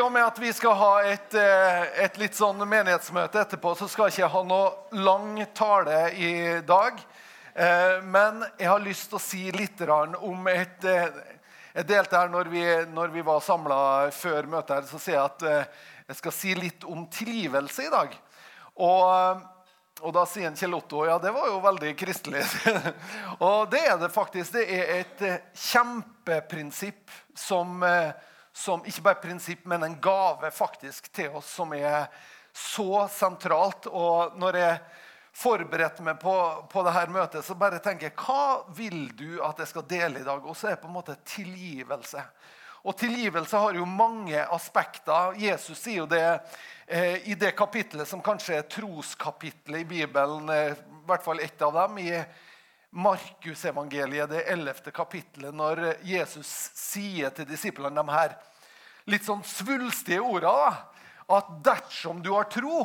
I og med at vi skal ha et, eh, et litt sånn menighetsmøte etterpå, så skal ikke jeg ha noe lang tale i dag. Eh, men jeg har lyst til å si litt om et eh, Jeg delte her når vi, når vi var samla før møtet, her, så sier jeg at jeg skal si litt om tilgivelse i dag. Og, og da sier Kjell Otto ja, det var jo veldig kristelig. og det er det faktisk. Det er et kjempeprinsipp som som ikke bare prinsipp, men en gave faktisk til oss som er så sentralt. Og når jeg forberedte meg på, på dette møtet, så bare tenker jeg hva vil du at jeg skal dele i dag? Og så er det på en måte tilgivelse. Og tilgivelse har jo mange aspekter. Jesus sier jo det eh, i det kapitlet som kanskje er troskapitlet i Bibelen, eh, i hvert fall ett av dem. i Markusevangeliet, det 11. kapittelet, når Jesus sier til disiplene de her litt sånn svulstige orda at dersom du har tro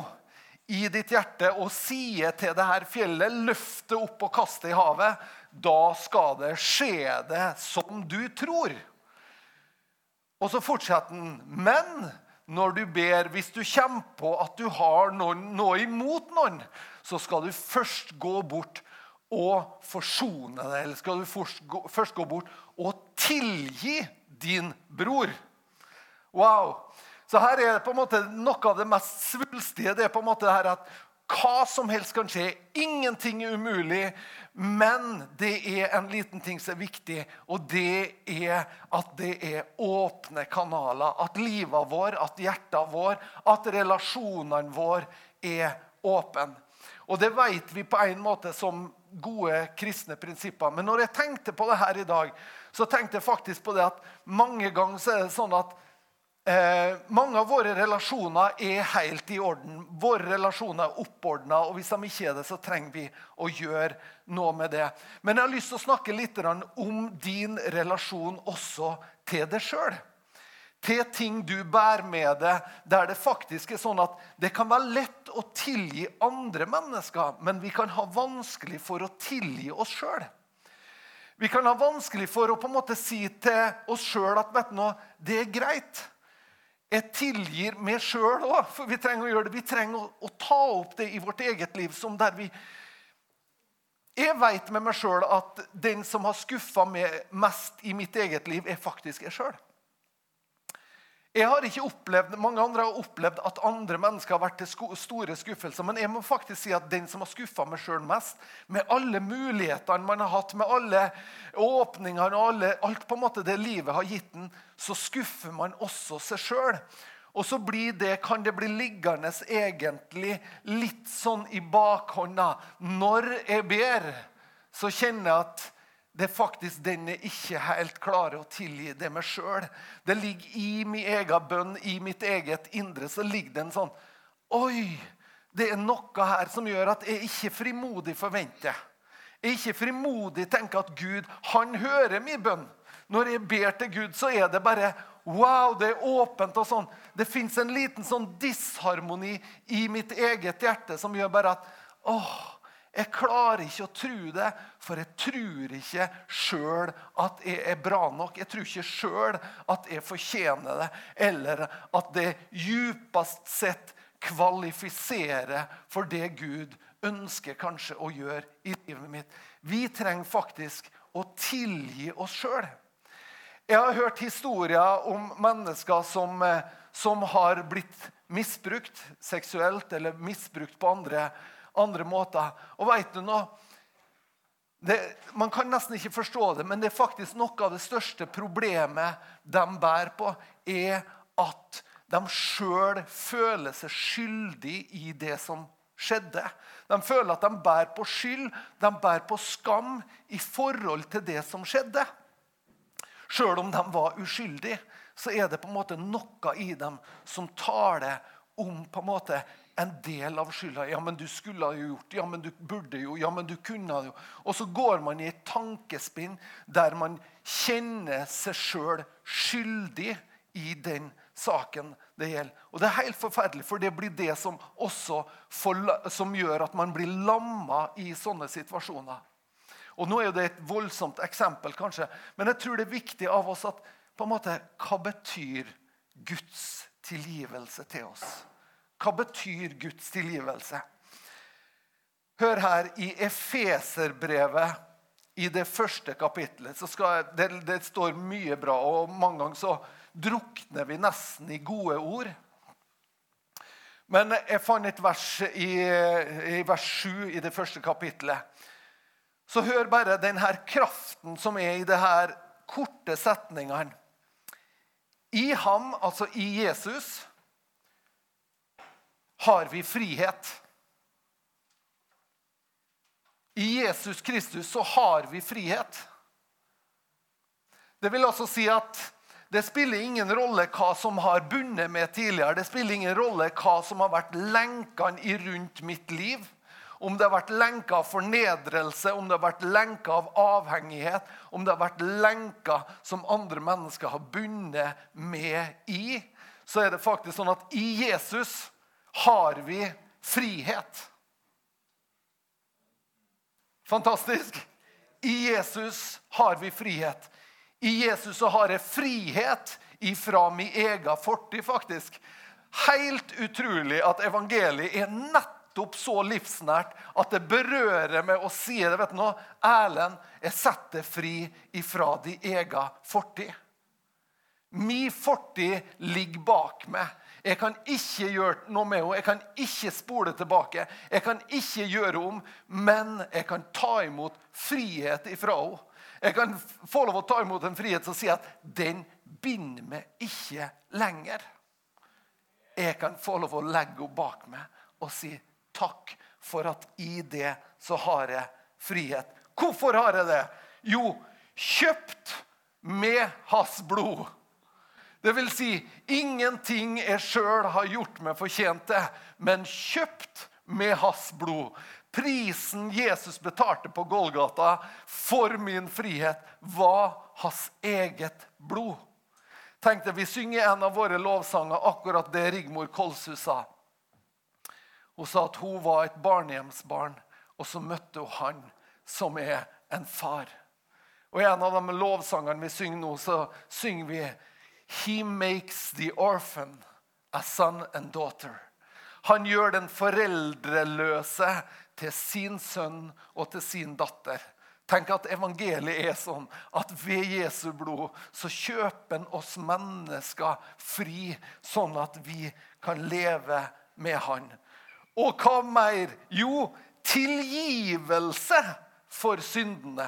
i ditt hjerte og sier til det her fjellet, løft det opp og kast det i havet, da skal det skje det som du tror. Og så fortsetter han. Men når du ber, hvis du kommer på at du har noe imot noen, så skal du først gå bort og forsone deg? Eller skal du først gå bort og tilgi din bror? Wow! Så her er det på en måte noe av det mest svulstige. det er på en måte her at Hva som helst kan skje. Ingenting er umulig. Men det er en liten ting som er viktig, og det er at det er åpne kanaler. At livet vår, at hjertet vår, at relasjonene våre er åpne. Og det vet vi på en måte som gode kristne prinsipper. Men når jeg tenkte på det her i dag, så tenkte jeg faktisk på det at mange ganger så er det sånn at eh, mange av våre relasjoner er helt i orden. Våre relasjoner er oppordna, og hvis de ikke er det, så trenger vi å gjøre noe med det. Men jeg har lyst til å snakke litt om din relasjon også til deg sjøl til ting du bærer med deg, der det faktisk er sånn at det kan være lett å tilgi andre mennesker, men vi kan ha vanskelig for å tilgi oss sjøl. Vi kan ha vanskelig for å på en måte si til oss sjøl at vet du noe, det er greit. Jeg tilgir meg sjøl òg, for vi trenger å gjøre det. Vi trenger å, ta opp det i vårt eget liv. som der vi... Jeg vet med meg sjøl at den som har skuffa meg mest i mitt eget liv, er faktisk jeg sjøl. Jeg har ikke opplevd, Mange andre har opplevd at andre mennesker har vært til store skuffelser. Men jeg må faktisk si at den som har skuffa meg sjøl mest, med alle mulighetene man har hatt, med alle åpningene og alle, alt på en måte det livet har gitt den, så skuffer man også seg sjøl. Og så det, kan det bli liggende egentlig litt sånn i bakhånda. Når jeg ber, så kjenner jeg at det er faktisk den jeg ikke helt klarer å tilgi det meg sjøl. Det ligger i min egen bønn, i mitt eget indre, så ligger det en sånn Oi! Det er noe her som gjør at jeg ikke frimodig forventer. Jeg ikke frimodig tenker at Gud, han hører min bønn. Når jeg ber til Gud, så er det bare Wow, det er åpent og sånn. Det fins en liten sånn disharmoni i mitt eget hjerte som gjør bare at åh, jeg klarer ikke å tro det, for jeg tror ikke sjøl at jeg er bra nok. Jeg tror ikke sjøl at jeg fortjener det, eller at det djupest sett kvalifiserer for det Gud ønsker kanskje å gjøre i livet mitt. Vi trenger faktisk å tilgi oss sjøl. Jeg har hørt historier om mennesker som, eh, som har blitt misbrukt seksuelt eller misbrukt på andre andre måter. Og vet du noe? Det, man kan nesten ikke forstå det, men det er faktisk noe av det største problemet de bærer på, er at de sjøl føler seg skyldig i det som skjedde. De føler at de bærer på skyld, de bærer på skam i forhold til det som skjedde. Sjøl om de var uskyldige, så er det på en måte noe i dem som tar det om på en måte en del av skylda. Ja, men du skulle ha gjort Ja, men du burde jo. Ja, men du kunne jo. Og så går man i et tankespinn der man kjenner seg sjøl skyldig i den saken det gjelder. Og Det er helt forferdelig, for det blir det som for, som gjør at man blir lamma i sånne situasjoner. Og Nå er det et voldsomt eksempel, kanskje, men jeg tror det er viktig av oss at på en måte, hva betyr Guds tilgivelse til oss. Hva betyr Guds tilgivelse? Hør her i Efeserbrevet i det første kapitlet. Skal, det, det, står mye bra, og mange ganger så drukner vi nesten i gode ord. Men jeg fant et vers i, i vers 7 i det første kapitlet. Så hør bare denne kraften som er i disse korte setningene. I ham, altså i Jesus, har vi frihet. I Jesus Kristus så har vi frihet. Det vil altså si at det spiller ingen rolle hva som har bundet med tidligere. Det spiller ingen rolle hva som har vært lenkene rundt mitt liv. Om det har vært lenka av fornedrelse, om det har vært lenka av avhengighet, om det har vært lenka som andre mennesker har bundet med i, så er det faktisk sånn at i Jesus har vi frihet. Fantastisk. I Jesus har vi frihet. I Jesus så har jeg frihet ifra min egen fortid, faktisk. Helt utrolig at evangeliet er nettopp så livsnært at det berører meg å si det. vet du noe, Erlend, jeg setter fri ifra din egen fortid. Min fortid ligger bak meg. Jeg kan ikke gjøre noe med henne. Jeg kan ikke spole tilbake. Jeg kan ikke gjøre om, men jeg kan ta imot frihet ifra henne. Jeg kan få lov å ta imot en frihet som sier at den binder meg ikke lenger. Jeg kan få lov å legge henne bak meg og si takk for at i det så har jeg frihet. Hvorfor har jeg det? Jo, kjøpt med hans blod. Det vil si, ingenting jeg sjøl har gjort meg fortjent til, men kjøpt med hans blod. Prisen Jesus betalte på Golgata for min frihet, var hans eget blod. Tenk deg, Vi synger en av våre lovsanger akkurat det Rigmor Kolshus sa. Hun sa at hun var et barnehjemsbarn, og så møtte hun han som er en far. Og I en av de lovsangene vi synger nå, så synger vi He makes the orphan a son and daughter. Han gjør den foreldreløse til sin sønn og til sin datter. Tenk at evangeliet er sånn at ved Jesu blod så kjøper han oss mennesker fri, sånn at vi kan leve med han. Og hva mer? Jo, tilgivelse for syndene.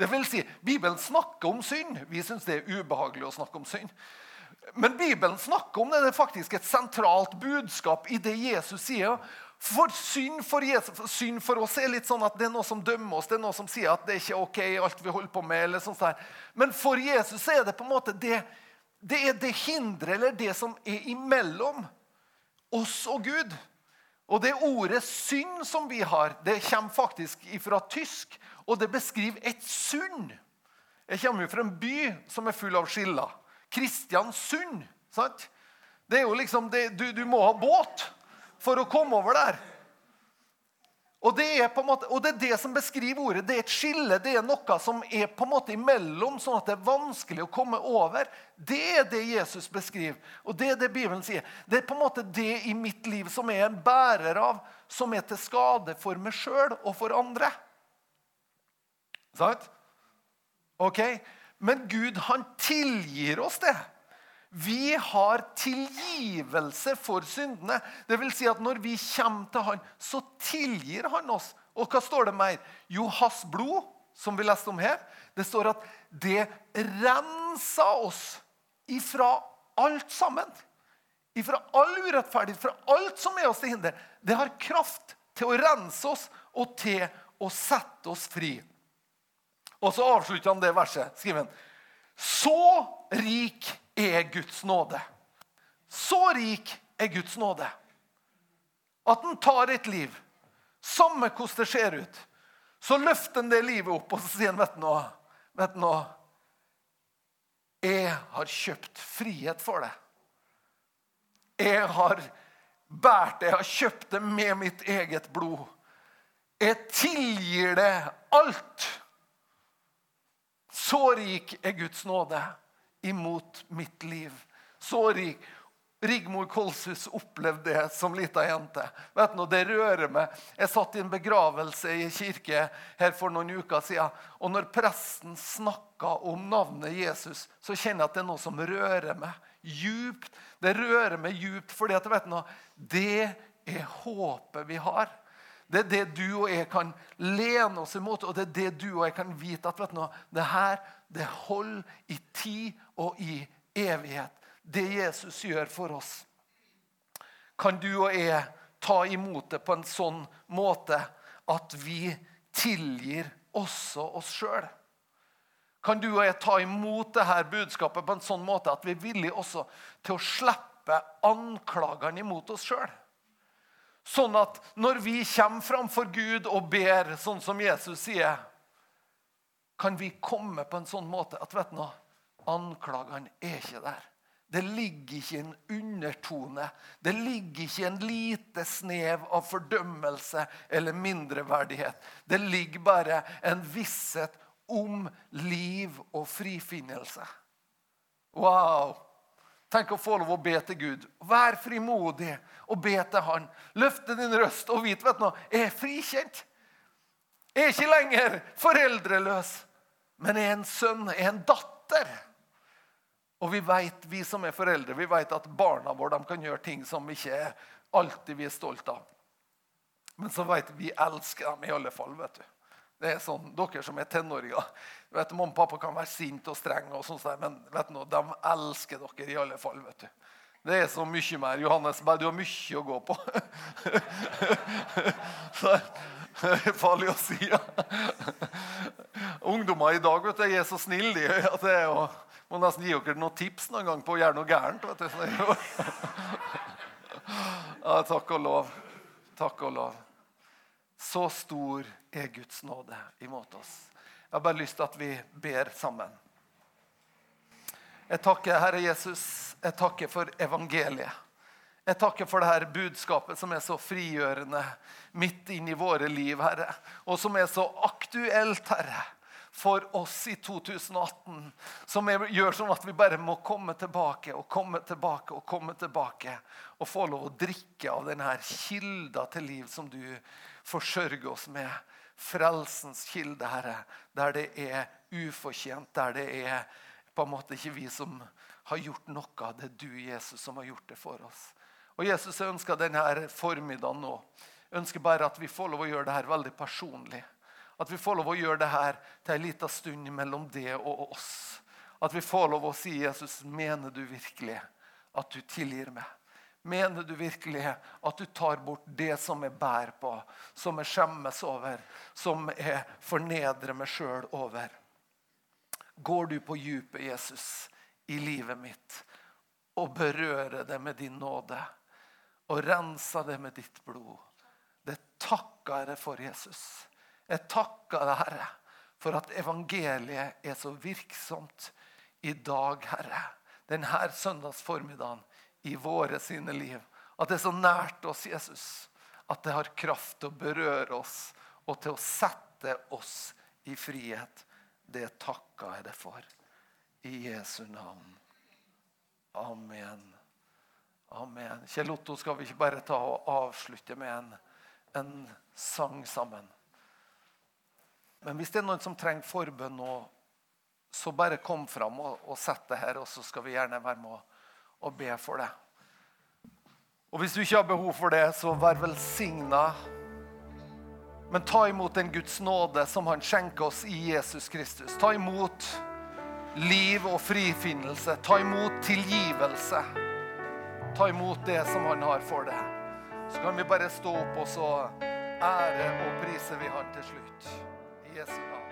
Det vil si, Bibelen snakker om synd. Vi syns det er ubehagelig å snakke om synd. Men Bibelen snakker om det. Det er faktisk et sentralt budskap i det Jesus sier. For synd for, Jesus, synd for oss er litt sånn at det er noe som dømmer oss. Det er noe som sier at det er ikke ok, alt vi holder på med. eller sånt der. Men for Jesus er det på en måte det, det er det hinderet, eller det som er imellom oss og Gud. Og det ordet 'synd' som vi har, det kommer faktisk fra tysk, og det beskriver et sund. Jeg kommer fra en by som er full av skiller. Kristiansund. sant? Det er jo liksom, det, du, du, må ha båt for å komme over der. Og det, er på en måte, og det er det som beskriver ordet. Det er et skille. Det er noe som er på en måte imellom, sånn at det er vanskelig å komme over. Det er det Jesus beskriver, og det er det Bibelen sier. Det er på en måte det i mitt liv som er en bærer av, som er til skade for meg sjøl og for andre. Sant? Ok? Men Gud, han tilgir oss det. Vi har tilgivelse for syndene. Det vil si at når vi kommer til han, så tilgir han oss. Og hva står det mer? Jo, hans blod, som vi leste om her, det står at det renser oss ifra alt sammen. Ifra all urettferdighet, fra alt som er oss til hinder. Det har kraft til å rense oss og til å sette oss fri. Og så avslutter han det verset. skriver han. Så rik er Guds nåde. Så rik er Guds nåde. At han tar et liv, samme hvordan det ser ut, så løfter han det livet opp og så sier han, vet du nå? Jeg har kjøpt frihet for det. Jeg har båret det, jeg har kjøpt det med mitt eget blod. Jeg tilgir det alt. Så rik er Guds nåde imot mitt liv. Så rik. Rigmor Kolshus opplevde det som lita jente. Vet du, Det rører meg. Jeg satt i en begravelse i kirke her for noen uker siden. Og når presten snakka om navnet Jesus, så kjenner jeg at det er noe som rører meg djupt. Det rører meg djupt, du, det er håpet vi har. Det er det du og jeg kan lene oss imot, og det er det du og jeg kan vite at vet du, det her det holder i tid og i evighet det Jesus gjør for oss, kan du og jeg ta imot det på en sånn måte at vi tilgir også oss sjøl? Kan du og jeg ta imot dette budskapet på en sånn måte at vi er villige også til å slippe anklagene imot oss sjøl? Sånn at når vi kommer framfor Gud og ber, sånn som Jesus sier, kan vi komme på en sånn måte at vet noe, anklagene er ikke der. Det ligger ikke en undertone. Det ligger ikke en lite snev av fordømmelse eller mindreverdighet. Det ligger bare en visshet om liv og frifinnelse. Wow! Tenk å få lov å be til Gud. Vær frimodig og be til Han. Løfte din røst og vit vet du, jeg er frikjent. Jeg er ikke lenger foreldreløs, men jeg er en sønn, jeg er en datter. Og vi vet, vi som er foreldre, vi vet at barna våre kan gjøre ting som vi ikke alltid vi er stolte av. Men så vet vi vi elsker dem i alle fall. vet du. Det er sånn, Dere som er tenåringer vet Mamma og pappa kan være sinte og strenge, og sånt, men vet du, de elsker dere i alle fall. vet du. Det er så mye mer. Johannes, bare du har mye å gå på. så det er farlig å si. Ja. Ungdommer i dag vet du, er så snille. De, at er jo må nesten gi dere noen tips noen gang på å gjøre noe gærent. vet du. Ja, takk og lov. Takk og lov. Så stor er Guds nåde imot oss. Jeg har bare lyst til at vi ber sammen. Jeg takker Herre Jesus. Jeg takker for evangeliet. Jeg takker for det her budskapet som er så frigjørende midt inn i våre liv, Herre. Og som er så aktuelt, Herre for oss i 2018 som gjør sånn at vi bare må komme tilbake og komme tilbake og komme tilbake og få lov å drikke av denne kilda til liv som du forsørger oss med. Frelsens kilde, Herre, der det er ufortjent, der det er på en måte ikke vi som har gjort noe. Det er du, Jesus, som har gjort det for oss. Og Jesus, jeg ønsker denne formiddagen nå. Ønsker bare at vi får lov å gjøre det her veldig personlig. At vi får lov å gjøre det her til en liten stund mellom det og oss. At vi får lov å si, 'Jesus, mener du virkelig at du tilgir meg?' Mener du virkelig at du tar bort det som jeg bærer på, som jeg skjemmes over, som jeg fornedrer meg sjøl over? Går du på djupet, Jesus, i livet mitt og berører det med din nåde og renser det med ditt blod? Det takker jeg for, Jesus. Jeg takker deg, Herre, for at evangeliet er så virksomt i dag, Herre. Denne søndagsformiddagen i våre sine liv. At det er så nært oss, Jesus. At det har kraft til å berøre oss og til å sette oss i frihet. Det takker jeg deg for. I Jesu navn. Amen. Amen. Kjell Otto, skal vi ikke bare ta og avslutte med en, en sang sammen? Men hvis det er noen som trenger forbønn nå, så bare kom fram og, og sett det her, og så skal vi gjerne være med og, og be for det. Og hvis du ikke har behov for det, så vær velsigna. Men ta imot den Guds nåde som han skjenker oss i Jesus Kristus. Ta imot liv og frifinnelse. Ta imot tilgivelse. Ta imot det som han har for deg. Så kan vi bare stå opp, og så ære og prise vi han til slutt. I Jesu navn.